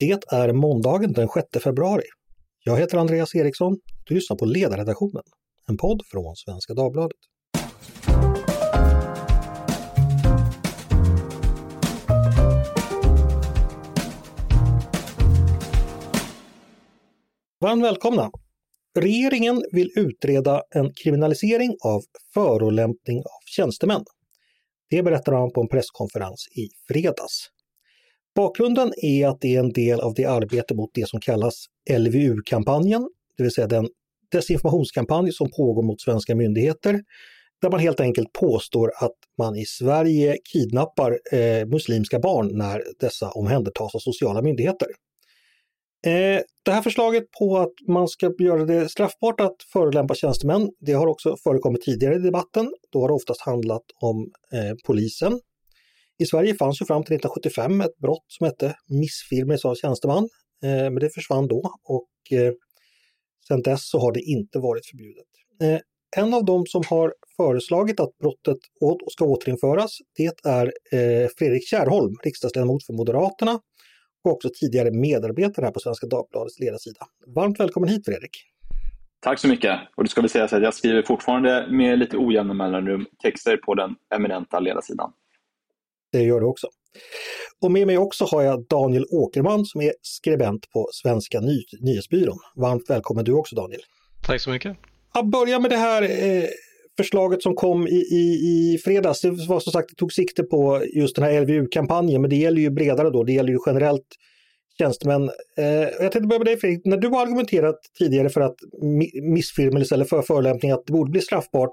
Det är måndagen den 6 februari. Jag heter Andreas Eriksson och du lyssnar på Ledarredaktionen, en podd från Svenska Dagbladet. Varmt välkomna! Regeringen vill utreda en kriminalisering av förolämpning av tjänstemän. Det berättar han på en presskonferens i fredags. Bakgrunden är att det är en del av det arbete mot det som kallas LVU-kampanjen, det vill säga den desinformationskampanj som pågår mot svenska myndigheter, där man helt enkelt påstår att man i Sverige kidnappar eh, muslimska barn när dessa omhändertas av sociala myndigheter. Eh, det här förslaget på att man ska göra det straffbart att förolämpa tjänstemän, det har också förekommit tidigare i debatten. Då har det oftast handlat om eh, polisen. I Sverige fanns ju fram till 1975 ett brott som hette missfirmelse av tjänsteman, eh, men det försvann då och eh, sedan dess så har det inte varit förbjudet. Eh, en av dem som har föreslagit att brottet ska återinföras, det är eh, Fredrik Kärrholm, riksdagsledamot för Moderaterna och också tidigare medarbetare här på Svenska Dagbladets ledarsida. Varmt välkommen hit Fredrik! Tack så mycket! Och det ska väl sägas att jag skriver fortfarande med lite ojämna mellanrum texter på den eminenta ledarsidan. Det gör du också. Och med mig också har jag Daniel Åkerman som är skribent på Svenska Ny nyhetsbyrån. Varmt välkommen du också Daniel! Tack så mycket! Jag börjar med det här eh, förslaget som kom i, i, i fredags, det var som sagt, det tog sikte på just den här LVU-kampanjen, men det gäller ju bredare då, det gäller ju generellt tjänstemän. Eh, jag tänkte börja med dig Fredrik, när du har argumenterat tidigare för att missfirmelse eller för förolämpning, att det borde bli straffbart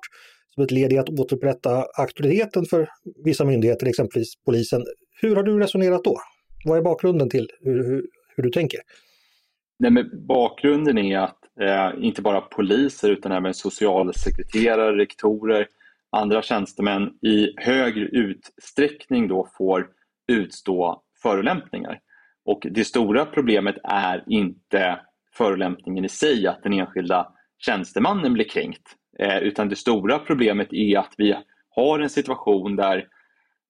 som ett led i att återupprätta auktoriteten för vissa myndigheter, exempelvis polisen. Hur har du resonerat då? Vad är bakgrunden till hur, hur, hur du tänker? Nej, men bakgrunden är att eh, inte bara poliser utan även socialsekreterare, rektorer, andra tjänstemän i högre utsträckning då får utstå förolämpningar. Och det stora problemet är inte förolämpningen i sig, att den enskilda tjänstemannen blir kränkt, Eh, utan det stora problemet är att vi har en situation där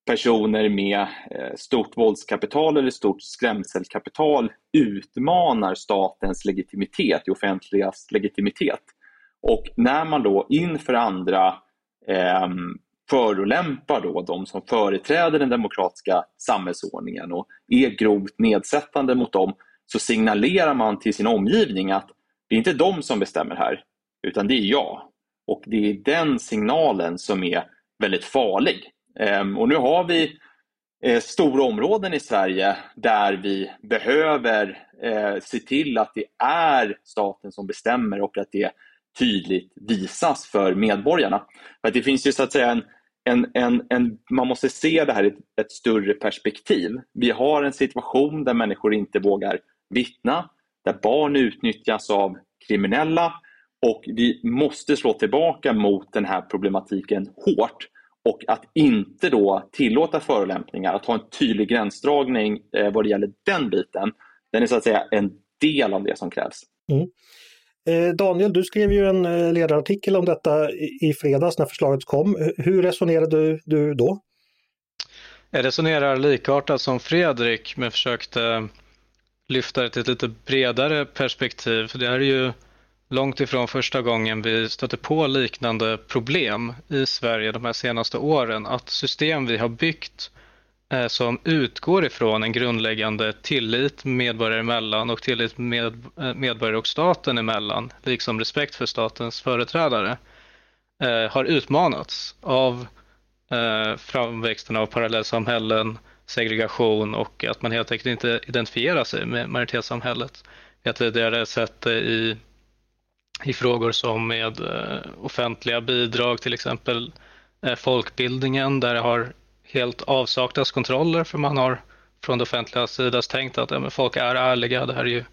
personer med eh, stort våldskapital eller stort skrämselkapital utmanar statens legitimitet, det offentligas legitimitet. Och när man då inför andra eh, förolämpar då de som företräder den demokratiska samhällsordningen och är grovt nedsättande mot dem så signalerar man till sin omgivning att det är inte de som bestämmer här, utan det är jag. Och det är den signalen som är väldigt farlig. Ehm, och nu har vi eh, stora områden i Sverige där vi behöver eh, se till att det är staten som bestämmer och att det tydligt visas för medborgarna. För det finns ju så att säga en, en, en, en, man måste se det här i ett, ett större perspektiv. Vi har en situation där människor inte vågar vittna, där barn utnyttjas av kriminella och vi måste slå tillbaka mot den här problematiken hårt och att inte då tillåta förolämpningar, att ha en tydlig gränsdragning eh, vad det gäller den biten, den är så att säga en del av det som krävs. Mm. Eh, Daniel, du skrev ju en eh, ledarartikel om detta i fredags när förslaget kom. Hur resonerade du då? Jag resonerar likartat som Fredrik men försökte lyfta det till ett lite bredare perspektiv. För det här är ju långt ifrån första gången vi stöter på liknande problem i Sverige de här senaste åren. Att system vi har byggt eh, som utgår ifrån en grundläggande tillit medborgare emellan och tillit med, eh, medborgare och staten emellan, liksom respekt för statens företrädare, eh, har utmanats av eh, framväxten av parallellsamhällen, segregation och att man helt enkelt inte identifierar sig med majoritetssamhället. Vi har tidigare sett det i i frågor som med eh, offentliga bidrag, till exempel eh, folkbildningen, där det har helt avsaknats kontroller för man har från det offentliga sidan tänkt att ja, folk är ärliga. Det här är ju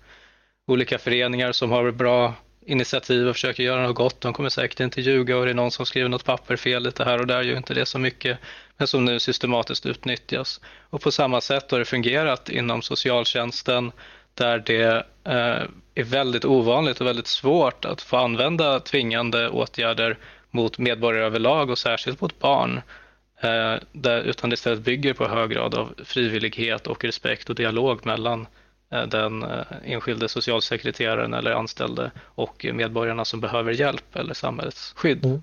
olika föreningar som har bra initiativ och försöker göra något gott. De kommer säkert inte ljuga och det är någon som skriver något papper fel lite här och där gör inte det så mycket, men som nu systematiskt utnyttjas. Och på samma sätt har det fungerat inom socialtjänsten där det Eh, är väldigt ovanligt och väldigt svårt att få använda tvingande åtgärder mot medborgare överlag och särskilt mot barn. Eh, där, utan det istället bygger på hög grad av frivillighet och respekt och dialog mellan eh, den enskilde socialsekreteraren eller anställde och medborgarna som behöver hjälp eller samhällets skydd. Mm.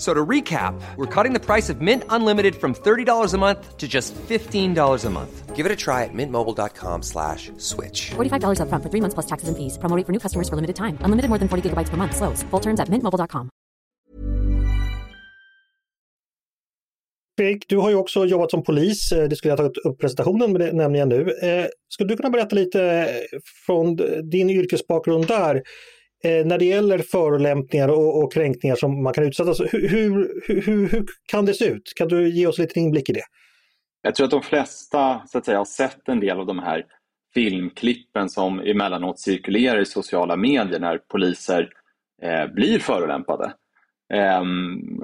So to recap, we're cutting the price of Mint Unlimited from $30 a month to just $15 a month. Give it a try at mintmobile.com slash switch. $45 up front for three months plus taxes and fees. Promoting for new customers for limited time. Unlimited more than 40 gigabytes per month. Slows. Full terms at mintmobile.com. Fredrik, du har ju också jobbat som polis. Eh, det skulle jag ha tagit upp presentationen, men det nämner jag nu. Eh, skulle du kunna berätta lite från din yrkesbakgrund där? Eh, när det gäller förolämpningar och, och, kränkningar som man kan utsättas för, hur, hur, hur, hur, kan det se ut? Kan du ge oss lite inblick i det? Jag tror att de flesta så att säga, har sett en del av de här filmklippen som emellanåt cirkulerar i sociala medier när poliser eh, blir förolämpade. Eh,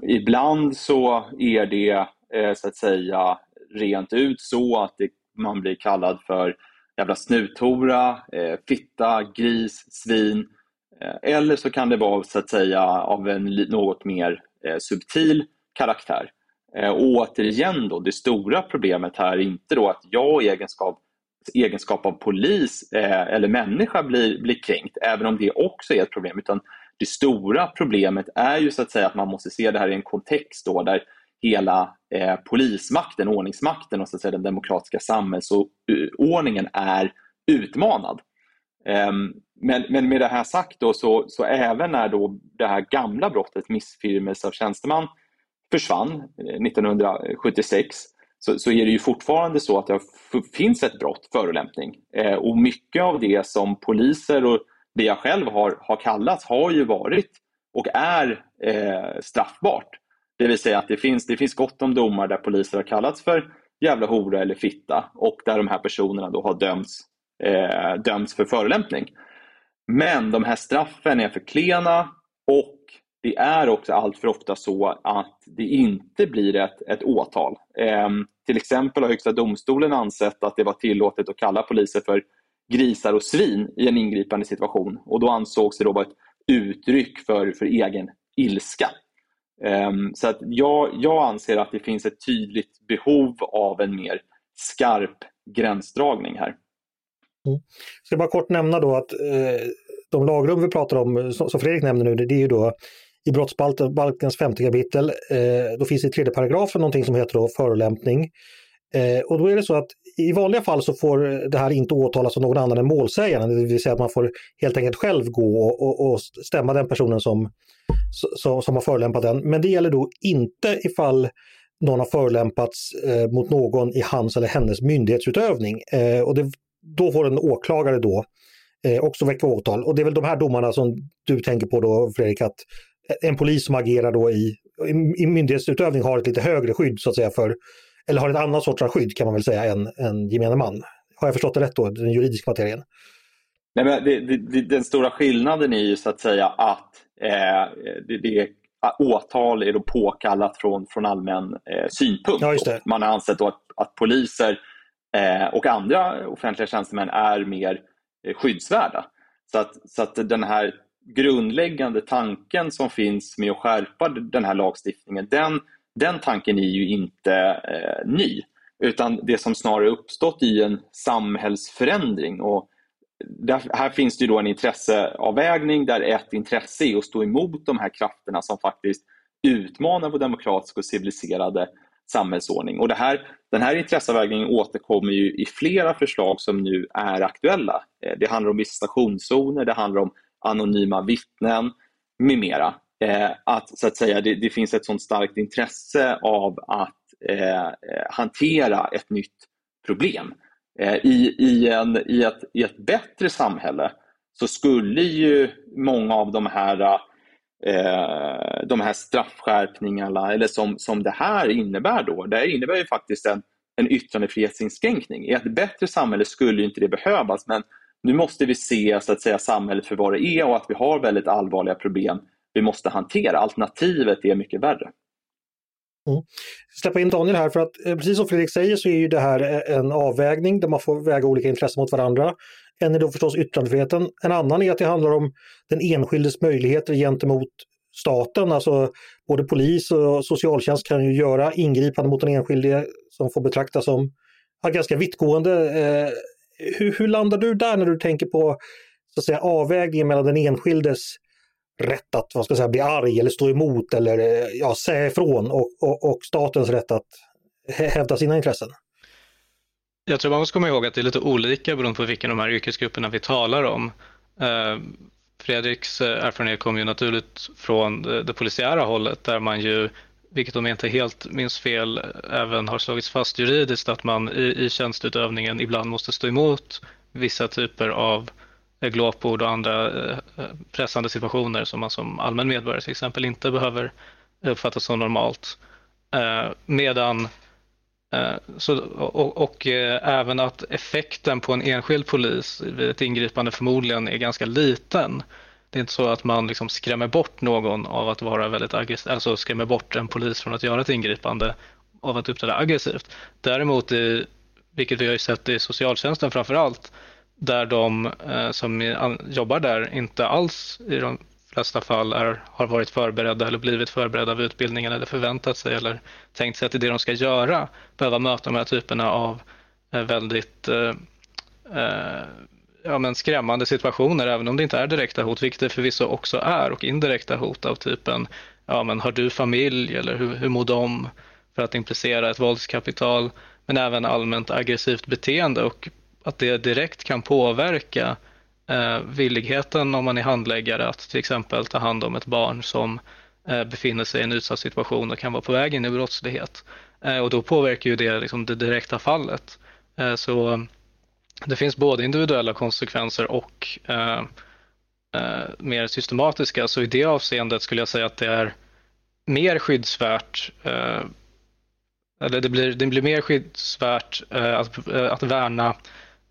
ibland så är det eh, så att säga rent ut så att det, man blir kallad för jävla snuthora, eh, fitta, gris, svin Eh, Eh, eller så kan det vara så att säga av en något mer eh, subtil karaktär. Eh, och återigen då, det stora problemet här är inte då att jag i egenskap, egenskap av polis eller människa blir, blir kränkt, även om det också är ett problem, utan det stora problemet är ju så att säga att man måste se det här i en kontext då där hela eh, polismakten, ordningsmakten och så att säga, den demokratiska samhällsordningen är utmanad. Ehm, men, men med det här sagt då, så, så även när då det här gamla brottet missfirmelse av tjänsteman försvann eh, 1976 så, så, är det ju fortfarande så att det finns ett brott, förolämpning. Eh, och mycket av det som poliser och det jag själv har, har kallats har ju varit och är eh, straffbart. Det vill säga att det finns, det finns gott om domar där poliser har kallats för jävla hora eller fitta och där de här personerna då har dömts, eh, dömts för förolämpning. Men de här straffen är för klena och det är också allt för ofta så att det inte blir ett, ett åtal. Eh, till exempel har Högsta domstolen ansett att det var tillåtet att kalla poliser för grisar och svin i en ingripande situation och då ansågs det då vara ett uttryck för, för egen ilska. Eh, så att jag, jag anser att det finns ett tydligt behov av en mer skarp gränsdragning här. Mm. Ska jag bara kort nämna då att eh, de lagrum vi pratar om, eh, som, som Fredrik nämner nu, det, det är ju då i brottsbalkens femte kapitel, eh, då finns det i tredje paragrafen någonting som heter då förolämpning. Eh, och då är det så att i vanliga fall så får det här inte åtalas av någon annan än målsägaren, det vill säga att man får helt enkelt själv gå och, och, och stämma den personen som, som, som har förolämpat den. Men det gäller då inte ifall någon har förolämpats eh, mot någon i hans eller hennes myndighetsutövning. Eh, och det, då får en åklagare då eh, också väcka åtal. Och det är väl de här domarna som du tänker på då Fredrik, att en polis som agerar då i, i, i myndighetsutövning har ett lite högre skydd så att säga för, eller har ett annat sorts skydd kan man väl säga än, än gemene man. Har jag förstått det rätt då, den juridiska materien? Nej, men det, det, den stora skillnaden är ju så att säga att eh, det, det åtal är då påkallat från, från allmän eh, synpunkt. Ja, Man har ansett att, att poliser Eh, och andra offentliga tjänstemän är mer eh, skyddsvärda. Så att, så att den här grundläggande tanken som finns med att skärpa den här lagstiftningen, den, den tanken är ju inte eh, ny. Utan det som snarare uppstått i en samhällsförändring. Och där, här finns det då en intresseavvägning där ett intresse är att stå emot de här krafterna som faktiskt utmanar vår demokratiska och civiliserade samhällsordning. Och det här, den här intresseavvägningen återkommer ju i flera förslag som nu är aktuella. Eh, det handlar om visitationszoner, det handlar om anonyma vittnen med mera. Eh, att, så att säga, det, det, finns ett sådant starkt intresse av att eh, eh, hantera ett nytt problem. Eh, i, i, en, i, ett, I ett bättre samhälle så skulle ju många av de här eh, de här straffskärpningarna eller som, som det här innebär då, det innebär ju faktiskt en, en yttrandefrihetsinskränkning. I ett bättre samhälle skulle inte det behövas men nu måste vi se så att säga, samhället för vad det är och att vi har väldigt allvarliga problem vi måste hantera. Alternativet är mycket värre. Mm. Släppa in Daniel här för att eh, precis som Fredrik säger så är ju det här eh, en avvägning där man får väga olika intressen mot varandra. En är då förstås yttrandefriheten. En annan är att det handlar om den enskildes möjligheter gentemot staten. Alltså både polis och socialtjänst kan ju göra ingripande mot den enskilde som får betraktas som ja, ganska vittgående. Eh, hur, hur, landar du där när du tänker på så att säga, avvägningen mellan den enskildes rätt att vad ska jag säga, bli arg eller stå emot eller eh, ja, säga ifrån och, och, och statens rätt att hävda sina intressen? Jag tror man måste komma ihåg att det är lite olika beroende på vilken av de här yrkesgrupperna vi talar om. Eh, Fredriks eh, erfarenhet kommer ju naturligt från det, polisiära hållet där man ju, vilket om jag inte helt minns fel, även har slagits fast juridiskt att man i, i tjänstutövningen ibland måste stå emot vissa typer av eh, glåpord och andra pressande situationer som man som allmän medborgare till exempel inte behöver uppfatta som normalt. Medan Eh, så, och, och eh, även att effekten på en enskild polis vid ett ingripande förmodligen är ganska liten. Det är inte så att man liksom skrämmer bort någon av att vara väldigt aggressiv, alltså skrämmer bort en polis från att göra ett ingripande av att uppträda aggressivt. Däremot, i, vilket vi har sett i socialtjänsten framför allt, där de eh, som jobbar där inte alls i de flesta fall är, har varit förberedda eller blivit förberedda av utbildningen eller förväntat sig eller tänkt sig att det är det de ska göra, behöva möta de här typerna av eh, väldigt eh, eh, ja, men skrämmande situationer, även om det inte är direkta hot, vilket det förvisso också är, och indirekta hot av typen ja, men har du familj eller hur, hur mår de? För att implicera ett våldskapital, men även allmänt aggressivt beteende och att det direkt kan påverka eh, villigheten om man är handläggare att till exempel ta hand om ett barn som eh, befinner sig i en utsatt situation och kan vara på väg in i brottslighet. Eh, och då påverkar ju det liksom det direkta fallet. Eh, så det finns både individuella konsekvenser och eh, eh, mer systematiska. Så i det avseendet skulle jag säga att det är mer skyddsvärt eh, eller det blir, det blir mer skyddsvärt eh, att, eh, att värna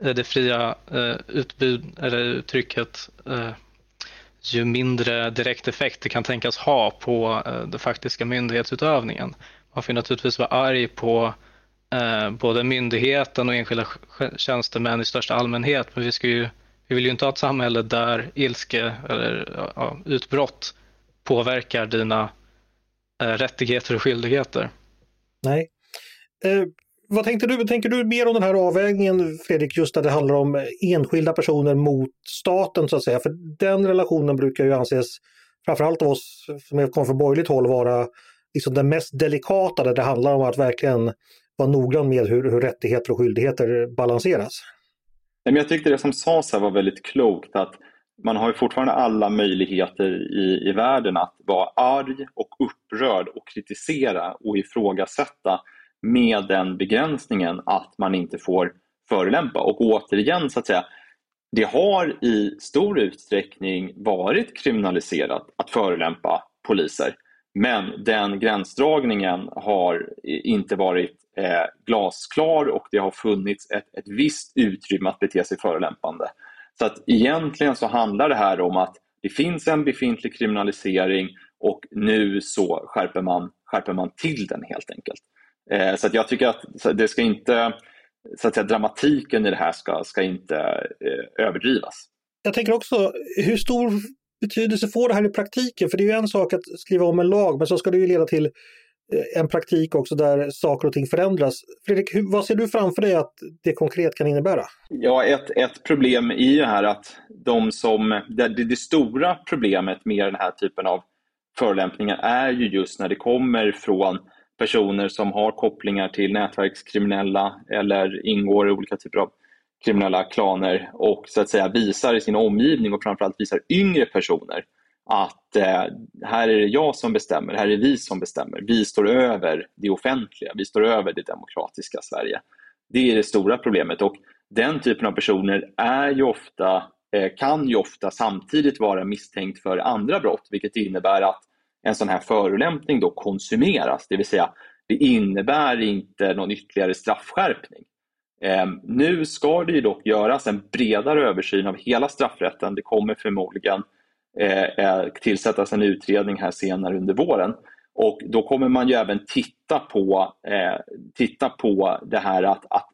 Eh, det fria eh, utbud eller uttrycket eh, ju mindre direkt effekt det kan tänkas ha på eh, den faktiska myndighetsutövningen. Man får naturligtvis vara arg på eh, både myndigheten och enskilda tjänstemän i största allmänhet, men vi, ska ju, vi vill ju inte ha ett samhälle där ilske eller ja, utbrott påverkar dina rättigheter och skyldigheter. Nej vad tänkte du? Tänker du mer om den här avvägningen Fredrik, just när det handlar om enskilda personer mot staten så att säga? För den relationen brukar ju anses, framförallt av oss som kommer från borgerligt håll, vara liksom den mest delikata där det handlar om att verkligen vara noggrann med hur, hur rättigheter och skyldigheter balanseras. Jag tyckte det som sades här var väldigt klokt att man har ju fortfarande alla möjligheter i, i världen att vara arg och upprörd och kritisera och ifrågasätta med den begränsningen att man inte får förolämpa. Och återigen, så att säga, det har i stor utsträckning varit kriminaliserat att förolämpa poliser. Men den gränsdragningen har inte varit eh, glasklar och det har funnits ett, ett visst utrymme att bete sig förolämpande. Så att egentligen så handlar det här om att det finns en befintlig kriminalisering och nu så skärper man, skärper man till den helt enkelt. Eh, så jag tycker att det ska inte, så att säga, dramatiken i det här ska, ska inte eh, överdrivas. Jag tänker också, hur stor betydelse får det här i praktiken? För det är ju en sak att skriva om en lag, men så ska det ju leda till eh, en praktik också där saker och ting förändras. Fredrik, vad ser du framför dig att det konkret kan innebära? Ja, ett, ett problem är ju här att de som, det, det stora problemet med den här typen av förolämpningar är ju just när det kommer från personer som har kopplingar till nätverkskriminella eller ingår i olika typer av kriminella klaner och så att säga visar i sin omgivning och framförallt visar yngre personer att eh, här är det jag som bestämmer, här är vi som bestämmer. Vi står över det offentliga, vi står över det demokratiska Sverige. Det är det stora problemet och den typen av personer är ju ofta, eh, kan ju ofta samtidigt vara misstänkt för andra brott vilket innebär att en sån här förolämpning då konsumeras, det vill säga det innebär inte någon ytterligare straffskärpning. Eh, nu ska det ju dock göras en bredare översyn av hela straffrätten. Det kommer förmodligen eh, eh, tillsättas en utredning här senare under våren Och då kommer man ju även titta på, eh, titta på det här att, att,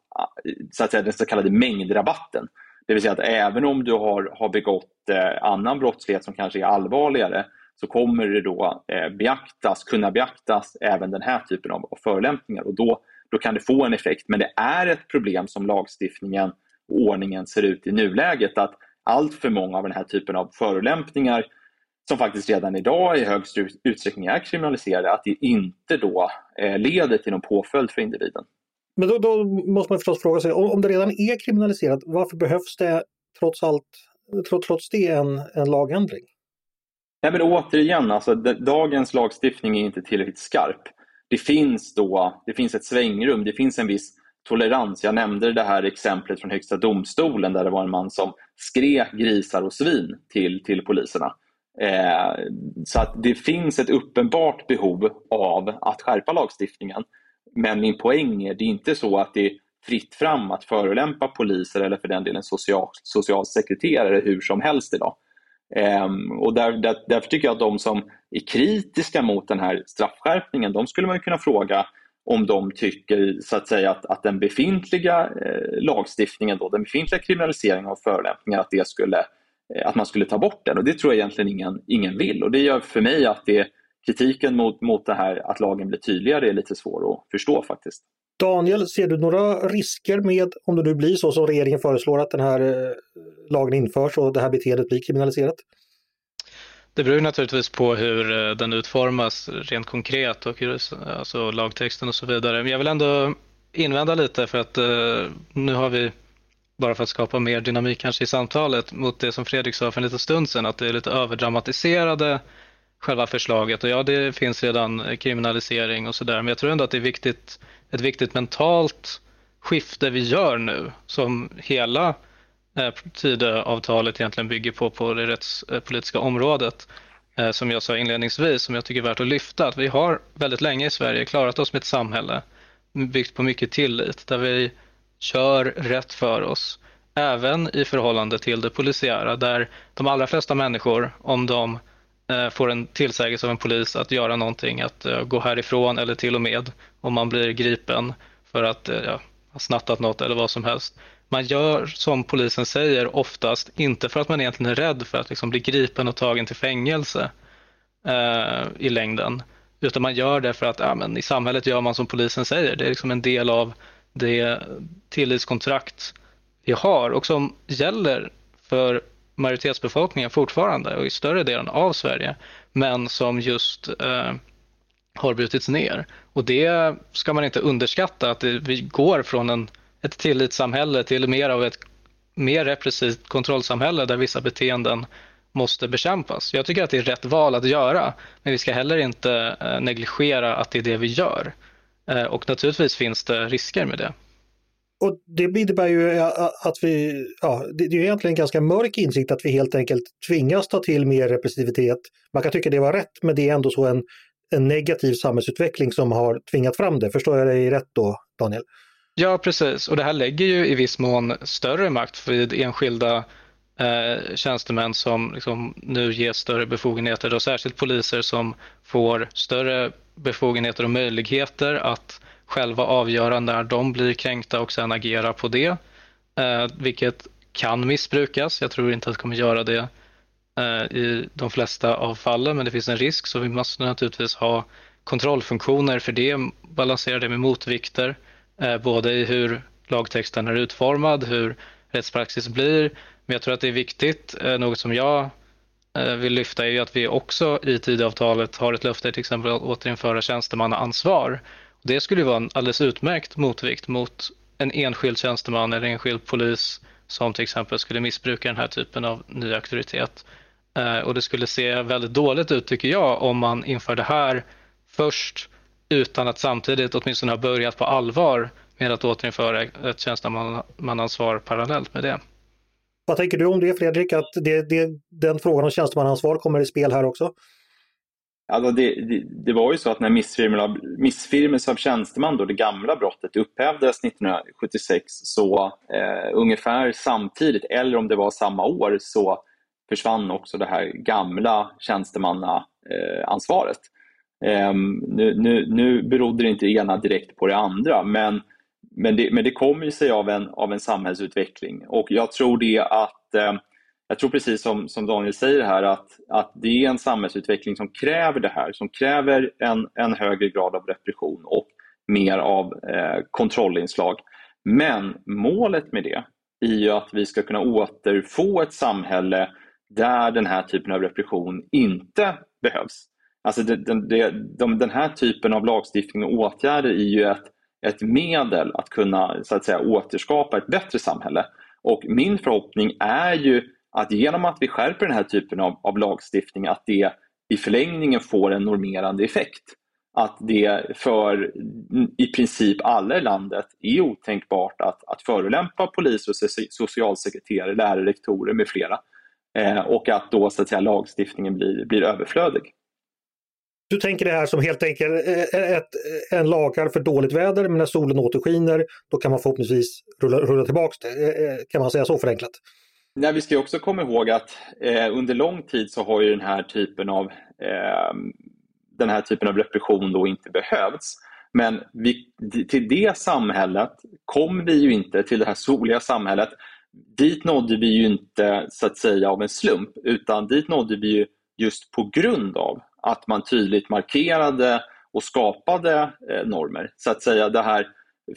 så att säga, den så kallade mängdrabatten. Det vill säga att även om du har, har begått eh, annan brottslighet som kanske är allvarligare så kommer det då eh, beaktas, kunna beaktas även den här typen av, av förolämpningar och då, då kan det få en effekt. Men det är ett problem som lagstiftningen och ordningen ser ut i nuläget att allt för många av den här typen av förolämpningar som faktiskt redan idag i hög utsträckning är kriminaliserade, att det inte då eh, leder till någon påföljd för individen. Men då, då, måste man förstås fråga sig, om det redan är kriminaliserat, varför behövs det trots allt, trots, trots det en, en lagändring? Nej, men återigen, alltså, dagens lagstiftning är inte tillräckligt skarp. Det finns, då, det finns ett svängrum, det finns en viss tolerans. Jag nämnde det här exemplet från Högsta domstolen där det var en man som skrek grisar och svin till, till poliserna. Eh, så att det finns ett uppenbart behov av att skärpa lagstiftningen. Men min poäng är, det är inte så att det är fritt fram att förolämpa poliser eller för den delen social, socialsekreterare hur som helst idag. Um, och där, där, därför tycker jag att de som är kritiska mot den här straffskärpningen, de skulle man kunna fråga om de tycker så att säga att, att den befintliga eh, lagstiftningen, då, den befintliga kriminaliseringen av förolämpningar, att, det skulle, eh, att man skulle ta bort den. Och Det tror jag egentligen ingen, ingen vill. Och Det gör för mig att det, kritiken mot, mot det här att lagen blir tydligare är lite svår att förstå faktiskt. Daniel, ser du några risker med om det nu blir så som regeringen föreslår att den här eh, lagen införs och det här beteendet blir kriminaliserat? Det beror naturligtvis på hur eh, den utformas rent konkret och alltså lagtexten och så vidare. Men jag vill ändå invända lite för att eh, nu har vi, bara för att skapa mer dynamik kanske i samtalet, mot det som Fredrik sa för en liten stund sedan, att det är lite överdramatiserade själva förslaget. Och ja, det finns redan kriminalisering och sådär, men jag tror ändå att det är viktigt, ett viktigt mentalt skifte vi gör nu, som hela Eh, Tidöavtalet egentligen bygger på, på det rättspolitiska området. Eh, som jag sa inledningsvis, som jag tycker är värt att lyfta, att vi har väldigt länge i Sverige klarat oss med ett samhälle byggt på mycket tillit, där vi kör rätt för oss. Även i förhållande till det polisiära, där de allra flesta människor, om de eh, får en tillsägelse av en polis att göra någonting, att gå härifrån eller till och med om man blir gripen för att ja, har snattat något eller vad som helst. Man gör som polisen säger oftast, inte för att man egentligen är rädd för att liksom bli gripen och tagen till fängelse eh, i längden, utan man gör det för att ja, men i samhället gör man som polisen säger. Det är liksom en del av det tillitskontrakt vi har och som gäller för majoritetsbefolkningen fortfarande och i större delen av Sverige, men som just eh, har brutits ner. Och det ska man inte underskatta, att det, vi går från en, ett tillitssamhälle till mer av ett mer repressivt kontrollsamhälle där vissa beteenden måste bekämpas. Jag tycker att det är rätt val att göra, men vi ska heller inte eh, negligera att det är det vi gör. Eh, och naturligtvis finns det risker med det och det innebär ju att vi, ja, det är egentligen en ganska mörk insikt att vi helt enkelt tvingas ta till mer repressivitet. Man kan tycka det var rätt, men det är ändå så en, en negativ samhällsutveckling som har tvingat fram det. Förstår jag dig rätt då, Daniel? Ja, precis. Och det här lägger ju i viss mån större makt vid enskilda eh, tjänstemän som liksom nu ges större befogenheter och särskilt poliser som får större befogenheter och möjligheter att själva avgöra när de blir kränkta och sen agera på det. Eh, vilket kan missbrukas. Jag tror inte att det kommer göra det Eh, i de flesta av fallen, men det finns en risk så vi måste naturligtvis ha kontrollfunktioner för det, balansera det med motvikter, eh, både i hur lagtexten är utformad, hur rättspraxis blir. Men jag tror att det är viktigt, eh, något som jag eh, vill lyfta är att vi också i tidavtalet har ett löfte till exempel att återinföra tjänstemannaansvar det skulle vara en alldeles utmärkt motvikt mot en enskild tjänsteman eller enskild polis som till exempel skulle missbruka den här typen av ny auktoritet. Eh, och det skulle se väldigt dåligt ut tycker jag om man inför det här först utan att samtidigt åtminstone ha börjat på allvar med att återinföra ett tjänstemannaansvar parallellt med det. Vad tänker du om det Fredrik, att det, det, den frågan om tjänstemannaansvar kommer i spel här också? Alltså det, det, det, var ju så att när missfirmelse av tjänsteman, då det gamla brottet, upphävdes 1976 så eh, ungefär samtidigt, eller om det var samma år, så försvann också det här gamla tjänstemannaansvaret. Ehm, nu, nu, nu berodde det inte det ena direkt på det andra, men, men, det, men det kommer sig av en, av en samhällsutveckling och jag tror det att ehm, jag tror precis som, som Daniel säger här att, att det är en samhällsutveckling som kräver det här, som kräver en, en högre grad av repression och mer av eh, kontrollinslag. Men målet med det är ju att vi ska kunna återfå ett samhälle där den här typen av repression inte behövs. Alltså det, det, det, de, den här typen av lagstiftning och åtgärder är ju ett, ett medel att kunna så att säga, återskapa ett bättre samhälle. Och min förhoppning är ju att genom att vi skärper den här typen av, av lagstiftning att det i förlängningen får en normerande effekt. Att det för i princip alla i landet är otänkbart att, att förolämpa polis och socialsekreterare, lärare, rektorer med flera. Eh, och att då så att säga, lagstiftningen blir, blir överflödig. Du tänker det här som helt enkelt eh, ett, en lagar för dåligt väder, men när solen återskiner då kan man förhoppningsvis rulla, rulla tillbaka det. Eh, kan man säga så förenklat? Nej, vi ska också komma ihåg att eh, under lång tid så har ju den här typen av eh, den här typen av repression då inte behövts. Men vi, till det samhället kom vi ju inte, till det här soliga samhället. Dit nådde vi ju inte så att säga av en slump utan dit nådde vi ju just på grund av att man tydligt markerade och skapade eh, normer. Så att säga det här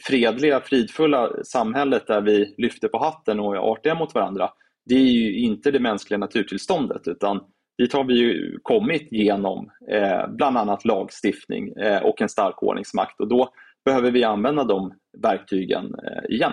fredliga, fridfulla samhället där vi lyfter på hatten och är artiga mot varandra det är ju inte det mänskliga naturtillståndet utan dit har vi ju kommit genom eh, bland annat lagstiftning eh, och en stark ordningsmakt och då behöver vi använda de verktygen eh, igen.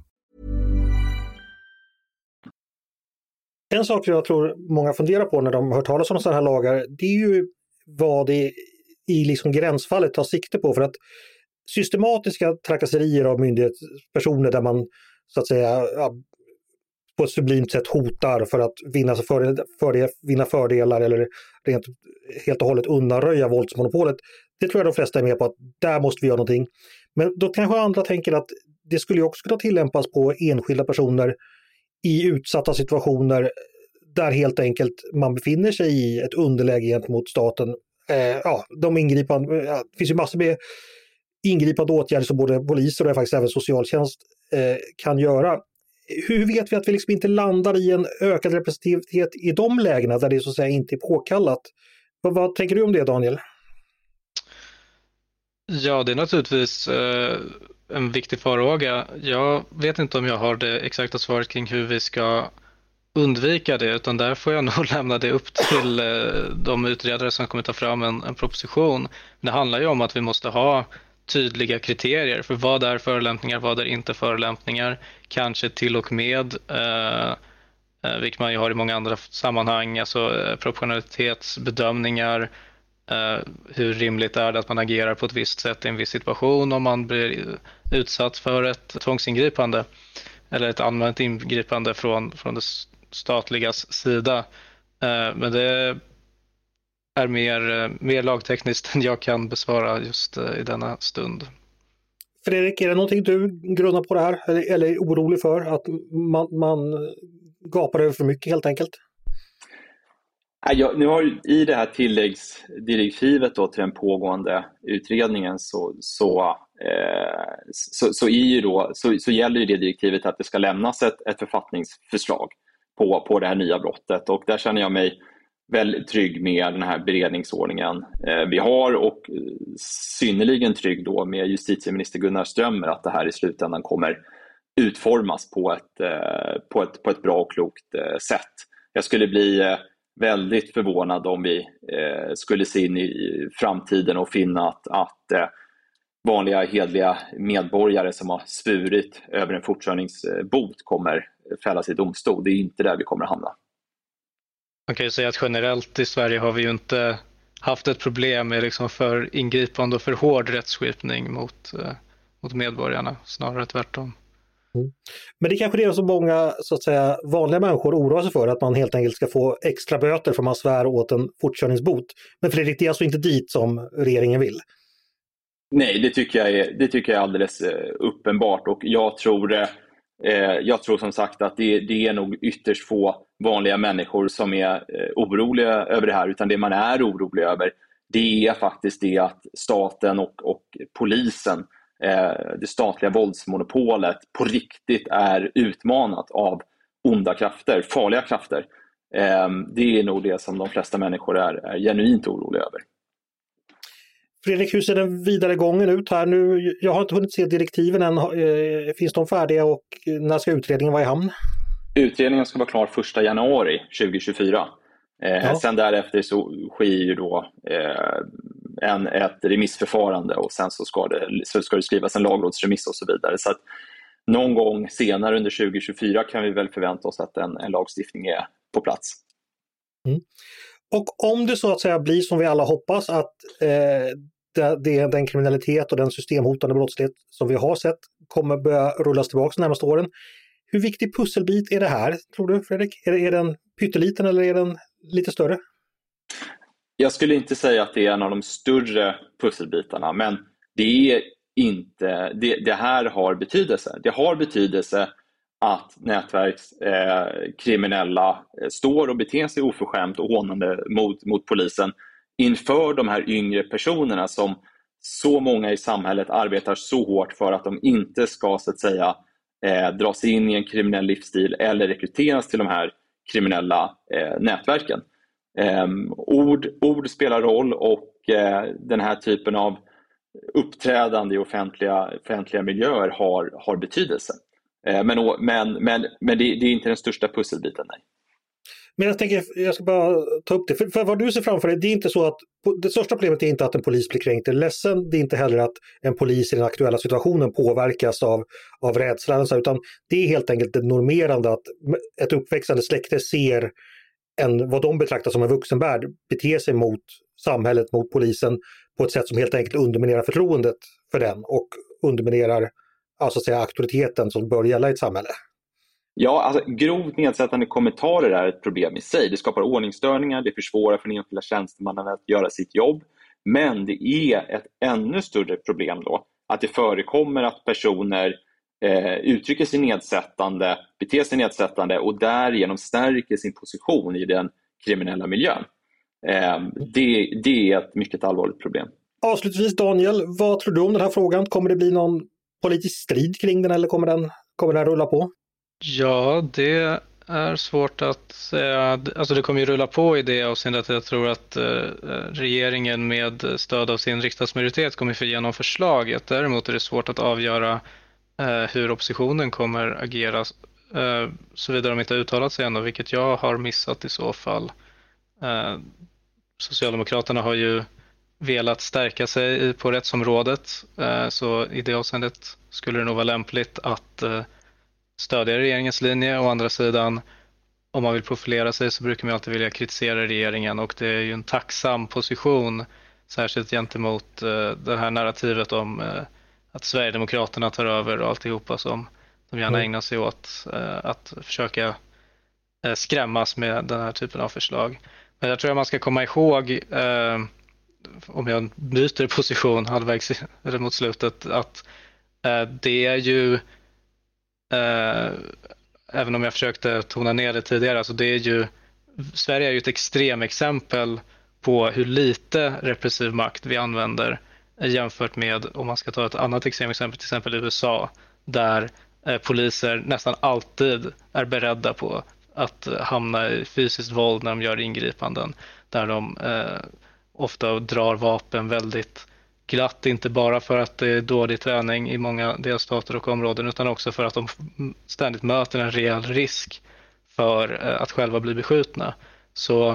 En sak jag tror många funderar på när de hör talas om sådana här lagar, det är ju vad det i liksom gränsfallet tar sikte på. För att systematiska trakasserier av myndighetspersoner där man så att säga på ett sublimt sätt hotar för att vinna, fördel, fördel, vinna fördelar eller rent helt och hållet undanröja våldsmonopolet. Det tror jag de flesta är med på att där måste vi göra någonting. Men då kanske andra tänker att det skulle också kunna tillämpas på enskilda personer i utsatta situationer där helt enkelt man befinner sig i ett underläge gentemot staten. Eh, ja, de ingripande, eh, ja, det finns ju massor med ingripande åtgärder som både poliser och faktiskt även socialtjänst eh, kan göra. Hur vet vi att vi liksom inte landar i en ökad representativitet i de lägena där det så att säga inte är påkallat? Vad, vad tänker du om det Daniel? Ja, det är naturligtvis eh, en viktig farhåga. Jag vet inte om jag har det exakta svaret kring hur vi ska undvika det, utan där får jag nog lämna det upp till eh, de utredare som kommer ta fram en, en proposition. Det handlar ju om att vi måste ha tydliga kriterier för vad är förolämpningar, vad är inte förolämpningar. Kanske till och med, eh, eh vilket man ju har i många andra sammanhang, alltså eh, proportionalitetsbedömningar. Eh, hur rimligt är det att man agerar på ett visst sätt i en viss situation om man blir utsatt för ett tvångsingripande eller ett allmänt ingripande från, från det statligas sida. Eh, men det är mer, eh, mer lagtekniskt än jag kan besvara just i denna stund. Fredrik, är det någonting du grunnar på det här eller, eller är orolig för att man, man gapar över för mycket helt enkelt? Ja, nu har, I det här tilläggsdirektivet då till den pågående utredningen så, så, eh, så, så, då, så, så gäller det direktivet att det ska lämnas ett, ett författningsförslag på, på det här nya brottet och där känner jag mig väldigt trygg med den här beredningsordningen eh, vi har och eh, synnerligen trygg då med justitieminister Gunnar Strömmer att det här i slutändan kommer utformas på ett, eh, på ett, på ett bra och klokt eh, sätt. Jag skulle bli eh, väldigt förvånad om vi eh, skulle se in i framtiden och finna att, att eh, vanliga hedliga medborgare som har svurit över en fortkörningsbot kommer fällas i domstol. Det är inte där vi kommer att hamna. man kan ju säga att generellt i Sverige har vi ju inte haft ett problem med liksom för ingripande och för hård rättsskipning mot, eh, mot medborgarna, snarare tvärtom. Mm. Men det är kanske det som många så att säga, vanliga människor oroar sig för, att man helt enkelt ska få extra böter för man svär åt en fortkörningsbot. Men Fredrik, det är alltså inte dit som regeringen vill? Nej, det tycker jag är, det tycker jag är alldeles eh, uppenbart och jag tror, eh, jag tror som sagt att det, det är nog ytterst få vanliga människor som är eh, oroliga över det här, utan det man är orolig över det är faktiskt det att staten och, och polisen, eh, det statliga våldsmonopolet på riktigt är utmanat av onda krafter, farliga krafter. Eh, det är nog det som de flesta människor är, är genuint oroliga över. Fredrik, hur ser den vidare gången ut här nu? Jag har inte hunnit se direktiven än. Eh, finns de färdiga och när ska utredningen vara i hamn? Utredningen ska vara klar 1 januari 2024. Eh, ja. Sen därefter så sker ju då eh, en, ett remissförfarande och sen så ska, det, så ska det skrivas en lagrådsremiss och så vidare. Så att någon gång senare under 2024 kan vi väl förvänta oss att en, en lagstiftning är på plats. Mm. Och om det så att säga blir som vi alla hoppas att eh, det, det, den kriminalitet och den systemhotande brottslighet som vi har sett kommer börja rullas tillbaka de närmaste åren. Hur viktig pusselbit är det här, tror du Fredrik? Är, är den pytteliten eller är den lite större? Jag skulle inte säga att det är en av de större pusselbitarna, men det är inte, det, det här har betydelse. Det har betydelse att nätverkskriminella eh, eh, står och beter sig oförskämt och hånande mot, mot polisen inför de här yngre personerna som så många i samhället arbetar så hårt för att de inte ska så att säga eh, dras in i en kriminell livsstil eller rekryteras till de här kriminella eh, nätverken. Eh, ord, ord spelar roll och eh, den här typen av uppträdande i offentliga, offentliga miljöer har, har betydelse. Eh, men, men, men, men det, det, är inte den största pusselbiten, nej. Men jag tänker, jag ska bara ta upp det, för, för vad du ser framför dig, det är inte så att det största problemet är inte att en polis blir kränkt eller ledsen, det är inte heller att en polis i den aktuella situationen påverkas av, av rädslan, utan det är helt enkelt det normerande att ett uppväxande släkte ser en, vad de betraktar som en vuxenvärld beter sig mot samhället, mot polisen på ett sätt som helt enkelt underminerar förtroendet för den och underminerar alltså säga, auktoriteten som bör gälla i ett samhälle. Ja, alltså, grovt nedsättande kommentarer är ett problem i sig. Det skapar ordningsstörningar, det försvårar för den enskilda tjänstemannen att göra sitt jobb. Men det är ett ännu större problem då att det förekommer att personer eh, uttrycker sig nedsättande, beter sig nedsättande och därigenom stärker sin position i den kriminella miljön. Eh, det, det är ett mycket allvarligt problem. Avslutningsvis Daniel, vad tror du om den här frågan? Kommer det bli någon politisk strid kring den eller kommer den, kommer den rulla på? Ja, det är svårt att säga. Alltså det kommer ju rulla på i det avseendet att jag tror att eh, regeringen med stöd av sin riksdagsmajoritet kommer få igenom förslaget. Däremot är det svårt att avgöra eh, Eh, hur oppositionen kommer agera eh, såvida de inte har uttalat sig ännu, vilket jag har missat i så fall. Eh, Socialdemokraterna har ju velat stärka sig på rättsområdet, så i det avseendet skulle det nog vara lämpligt att stödja regeringens linje. Å andra sidan, om man vill profilera sig så brukar man alltid vilja kritisera regeringen och det är ju en tacksam position, särskilt gentemot det här narrativet om att Sverigedemokraterna tar över och alltihopa som de gärna mm. ägnar sig åt, uh, att försöka skrämmas med den här typen av förslag. Men jag tror att man ska komma ihåg, om jag byter position halvvägs mot slutet, att det är ju Eh, även om jag försökte tona ner det tidigare, alltså det är ju, Sverige är ju ett extremexempel på hur lite repressiv makt vi använder jämfört med, om man ska ta ett annat exempel, till exempel USA, där eh, poliser nästan alltid är beredda på att hamna i fysiskt våld när de gör ingripanden, där de eh, ofta drar vapen väldigt glatt, inte bara för att det är dålig träning i många delstater och områden utan också för att de ständigt möter en reell risk för eh, att själva bli beskjutna. Så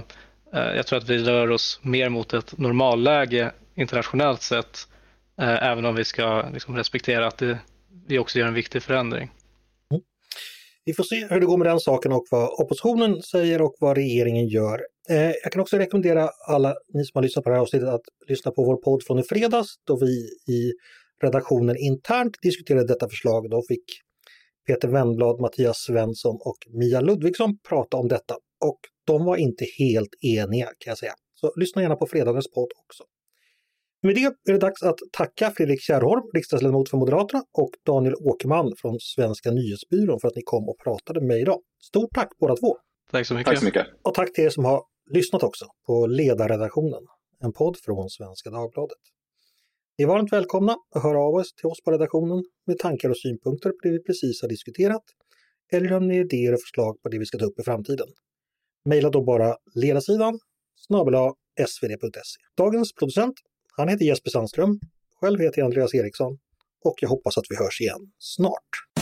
eh, jag tror att vi rör oss mer mot ett normalläge internationellt sett, eh, även om vi ska liksom respektera att det, vi också gör en viktig förändring. Mm. Vi får se hur det går med den saken och vad oppositionen säger och vad regeringen gör. Eh, jag kan också rekommendera alla ni som har lyssnat på det här avsnittet att lyssna på vår podd från i fredags då vi i redaktionen internt diskuterade detta förslag. Då fick Peter Wennblad, Mattias Svensson och Mia Ludvigsson prata om detta och de var inte helt eniga kan jag säga. Så lyssna gärna på fredagens podd också. Med det är det dags att tacka Fredrik Kärrholm, riksdagsledamot för Moderaterna och Daniel Åkerman från Svenska nyhetsbyrån för att ni kom och pratade med mig idag. Stort tack båda två! Tack så mycket. Tack så mycket. Och tack till er som har lyssnat också på Ledarredaktionen, en podd från Svenska Dagbladet. Ni är varmt välkomna att höra av oss till oss på redaktionen med tankar och synpunkter på det vi precis har diskuterat eller om ni har idéer och förslag på det vi ska ta upp i framtiden. Maila då bara ledarsidan snabel svd.se. Dagens producent, han heter Jesper Sandström. Själv heter jag Andreas Eriksson och jag hoppas att vi hörs igen snart.